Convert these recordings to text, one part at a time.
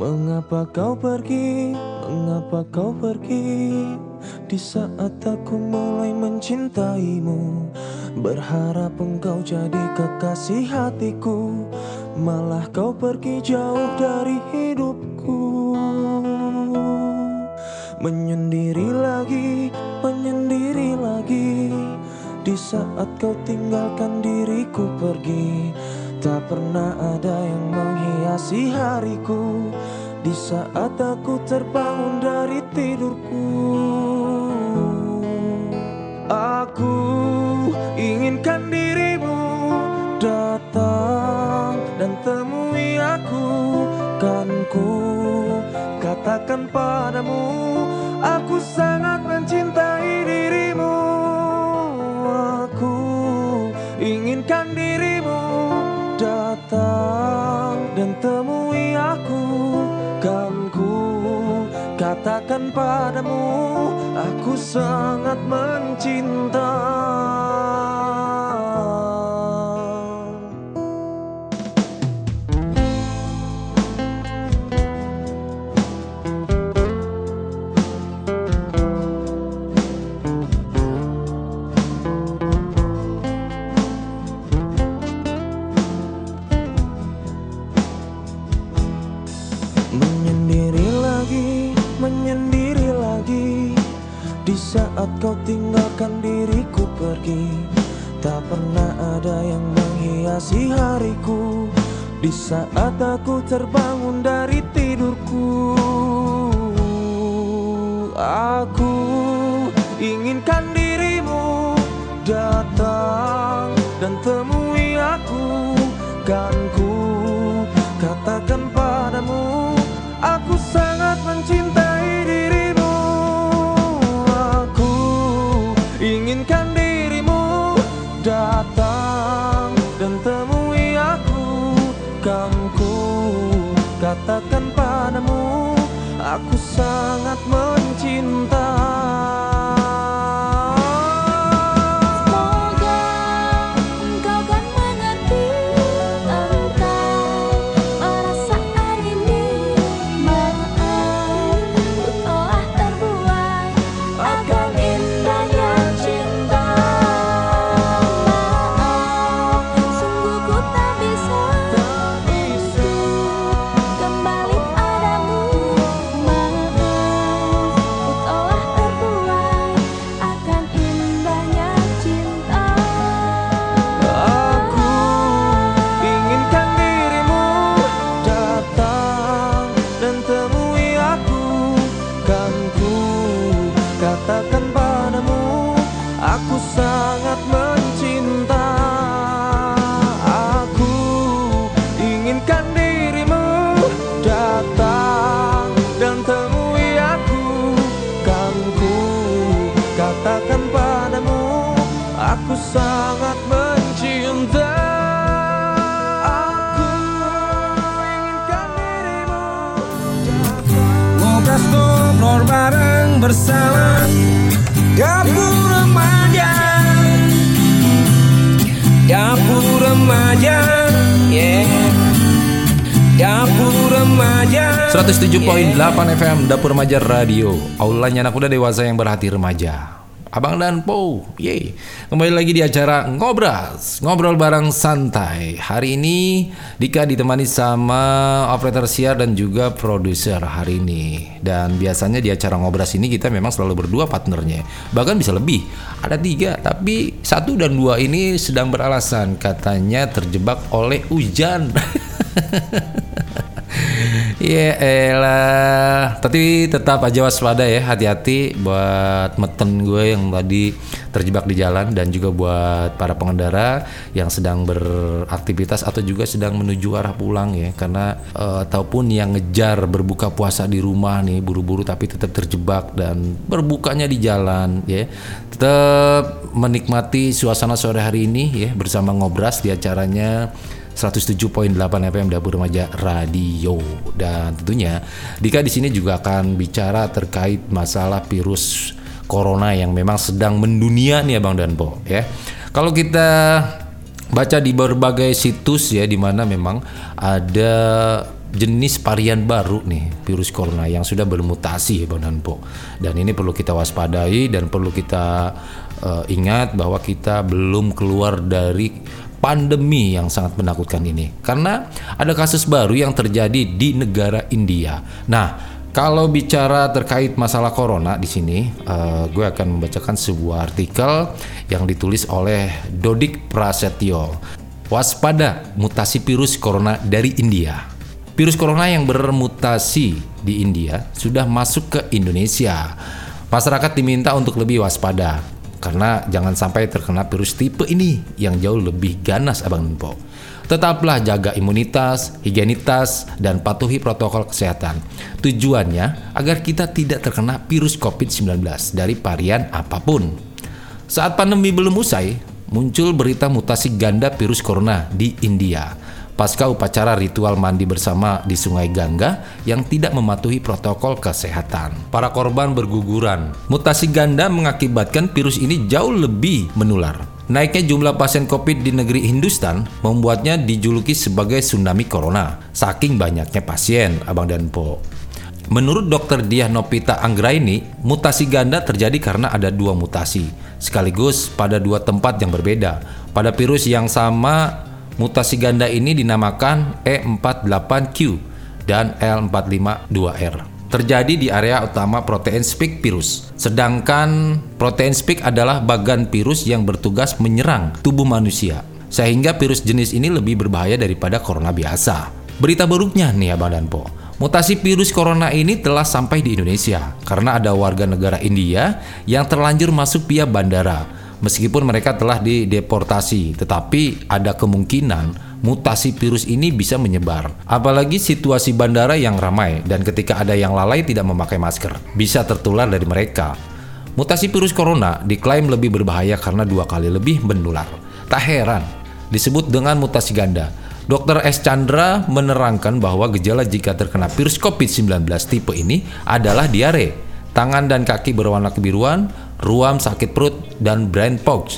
Mengapa kau pergi? Mengapa kau pergi? Di saat aku mulai mencintaimu Berharap engkau jadi kekasih hatiku Malah kau pergi jauh dari hidupku Menyendiri lagi, menyendiri lagi Di saat kau tinggalkan diriku pergi Tak pernah ada yang menghiasi hariku. Di saat aku terbangun dari tidurku. Aku inginkan dirimu datang dan temui aku. Kan ku katakan padamu katakan padamu Aku sangat mencinta tinggalkan diriku pergi. Tak pernah ada yang menghiasi hariku. Di saat aku terbangun dari tidurku Aku inginkan dirimu datang dan temui ngobrol bareng bersama. Dapur remaja. Dapur remaja Yeah. Dapur remaja. 107.8 FM Dapur Remaja Radio. Aulanya anak muda dewasa yang berhati remaja Abang dan Po Yeay. Kembali lagi di acara Ngobras Ngobrol bareng santai. Hari ini Dika ditemani sama operator siar dan juga produser hari ini. Dan biasanya di acara Ngobras ini kita memang selalu berdua partnernya. Bahkan bisa lebih. Ada tiga Tapi satu dan dua ini sedang beralasan. Katanya terjebak oleh hujan Ya elah. Tapi tetap aja waspada ya Hati-hati buat meten gue yang tadi terjebak di jalan Dan juga buat para pengendara Yang sedang beraktivitas Atau juga sedang menuju arah pulang ya. Karena eh, Ataupun yang ngejar berbuka puasa di rumah nih Buru-buru tapi tetap terjebak Dan berbukanya di jalan ya. Tetap menikmati suasana sore hari ini ya Bersama Ngobras di acaranya 107.8 FM Dapur Remaja Radio dan tentunya Dika di sini juga akan bicara terkait masalah virus corona yang memang sedang mendunia nih Abang dan Po ya. Kalau kita baca di berbagai situs ya di mana memang ada jenis varian baru nih virus corona yang sudah bermutasi ya Bang Danpo. Dan ini perlu kita waspadai dan perlu kita eh, ingat bahwa kita belum keluar dari pandemi yang sangat menakutkan ini. Karena ada kasus baru yang terjadi di negara India. Nah, kalau bicara terkait masalah corona di sini, eh, gue akan membacakan sebuah artikel yang ditulis oleh Dodik Prasetyo. Waspada mutasi virus corona dari India. Virus corona yang bermutasi di India sudah masuk ke Indonesia. Masyarakat diminta untuk lebih waspada karena jangan sampai terkena virus tipe ini yang jauh lebih ganas Abang Nempo. Tetaplah jaga imunitas, higienitas, dan patuhi protokol kesehatan. Tujuannya agar kita tidak terkena virus COVID-19 dari varian apa pun. Saat pandemi belum usai, muncul berita mutasi ganda virus corona di India pasca upacara ritual mandi bersama di Sungai Gangga yang tidak mematuhi protokol kesehatan. Para korban berguguran. Mutasi ganda mengakibatkan virus ini jauh lebih menular. Naiknya jumlah pasien COVID di negeri Hindustan membuatnya dijuluki sebagai tsunami corona. Saking banyaknya pasien, Abang dan Po. Menurut dokter Diah Nopita Anggraini, mutasi ganda terjadi karena ada dua mutasi, sekaligus pada dua tempat yang berbeda. Pada virus yang sama, mutasi ganda ini dinamakan E48Q dan L452R. Terjadi di area utama protein spike virus. Sedangkan protein spike adalah bagan virus yang bertugas menyerang tubuh manusia. Sehingga virus jenis ini lebih berbahaya daripada corona biasa. Berita buruknya nih Abang dan Po. Mutasi virus corona ini telah sampai di Indonesia karena ada warga negara India yang terlanjur masuk via bandara. Meskipun mereka telah dideportasi, tetapi ada kemungkinan mutasi virus ini bisa menyebar. Apalagi situasi bandara yang ramai dan ketika ada yang lalai tidak memakai masker, bisa tertular dari mereka. Mutasi virus corona diklaim lebih berbahaya karena dua kali lebih menular. Tak heran, disebut dengan mutasi ganda. Dr. S. Chandra menerangkan bahwa gejala jika terkena virus COVID-19 tipe ini adalah diare, tangan dan kaki berwarna kebiruan, ruam sakit perut, dan brain fog.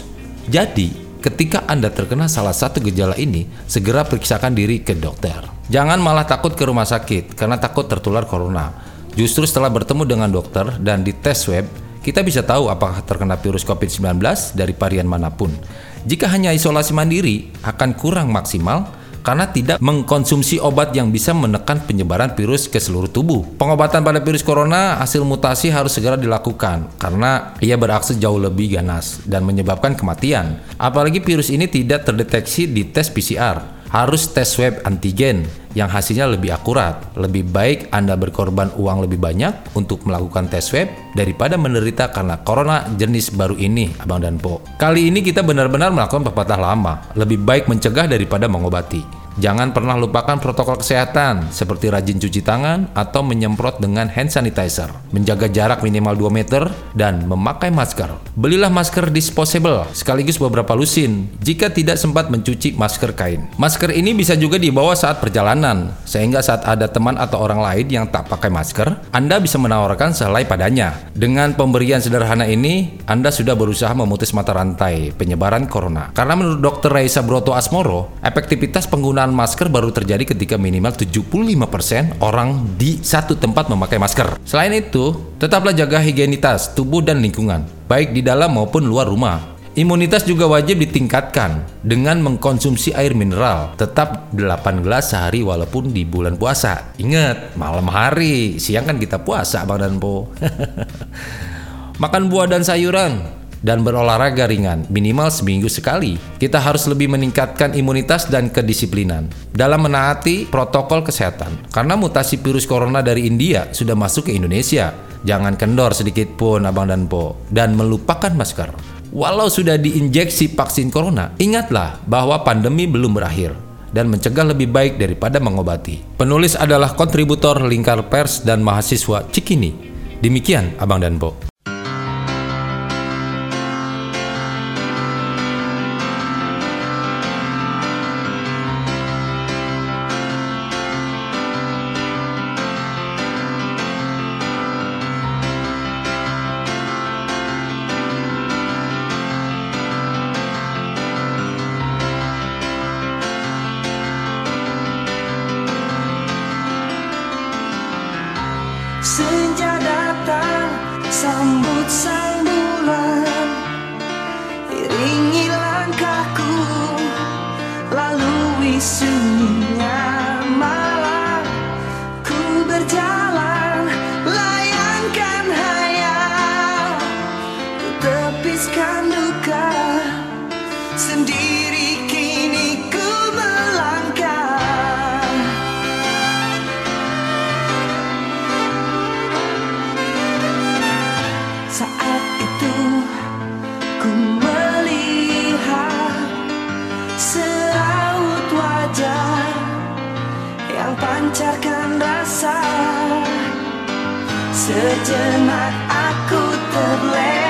Jadi, ketika Anda terkena salah satu gejala ini, segera periksakan diri ke dokter. Jangan malah takut ke rumah sakit karena takut tertular corona. Justru setelah bertemu dengan dokter dan dites swab, kita bisa tahu apakah terkena virus COVID-19 dari varian mana pun. Jika hanya isolasi mandiri, akan kurang maksimal karena tidak mengkonsumsi obat yang bisa menekan penyebaran virus ke seluruh tubuh. Pengobatan pada virus corona hasil mutasi harus segera dilakukan karena ia beraksi jauh lebih ganas dan menyebabkan kematian. Apalagi virus ini tidak terdeteksi di tes PCR harus tes swab antigen yang hasilnya lebih akurat. Lebih baik Anda berkorban uang lebih banyak untuk melakukan tes swab daripada menderita karena corona jenis baru ini, Abang dan Po. Kali ini kita benar-benar melakukan pepatah lama, lebih baik mencegah daripada mengobati. Jangan pernah lupakan protokol kesehatan seperti rajin cuci tangan atau menyemprot dengan hand sanitizer, menjaga jarak minimal 2 meter, dan memakai masker. Belilah masker disposable sekaligus beberapa lusin jika tidak sempat mencuci masker kain. Masker ini bisa juga dibawa saat perjalanan, sehingga saat ada teman atau orang lain yang tak pakai masker, Anda bisa menawarkan sehelai padanya. Dengan pemberian sederhana ini, Anda sudah berusaha memutus mata rantai penyebaran corona. Karena menurut Dr. Raisa Broto Asmoro, efektivitas penggunaan penggunaan masker baru terjadi ketika minimal 75% orang di satu tempat memakai masker. Selain itu, tetaplah jaga higienitas tubuh dan lingkungan, baik di dalam maupun luar rumah. Imunitas juga wajib ditingkatkan dengan mengkonsumsi air mineral tetap 8 gelas sehari walaupun di bulan puasa. Ingat, malam hari, siang kan kita puasa Bang dan Po. Makan buah dan sayuran, dan berolahraga ringan minimal seminggu sekali. Kita harus lebih meningkatkan imunitas dan kedisiplinan dalam menaati protokol kesehatan. Karena mutasi virus corona dari India sudah masuk ke Indonesia. Jangan kendor sedikit pun Abang dan Po dan melupakan masker. Walau sudah diinjeksi vaksin corona, ingatlah bahwa pandemi belum berakhir dan mencegah lebih baik daripada mengobati. Penulis adalah kontributor Lingkar Pers dan mahasiswa Cikini. Demikian Abang dan Po. Saat itu ku melihat Seraut wajah yang pancarkan rasa. Sejenak aku terlena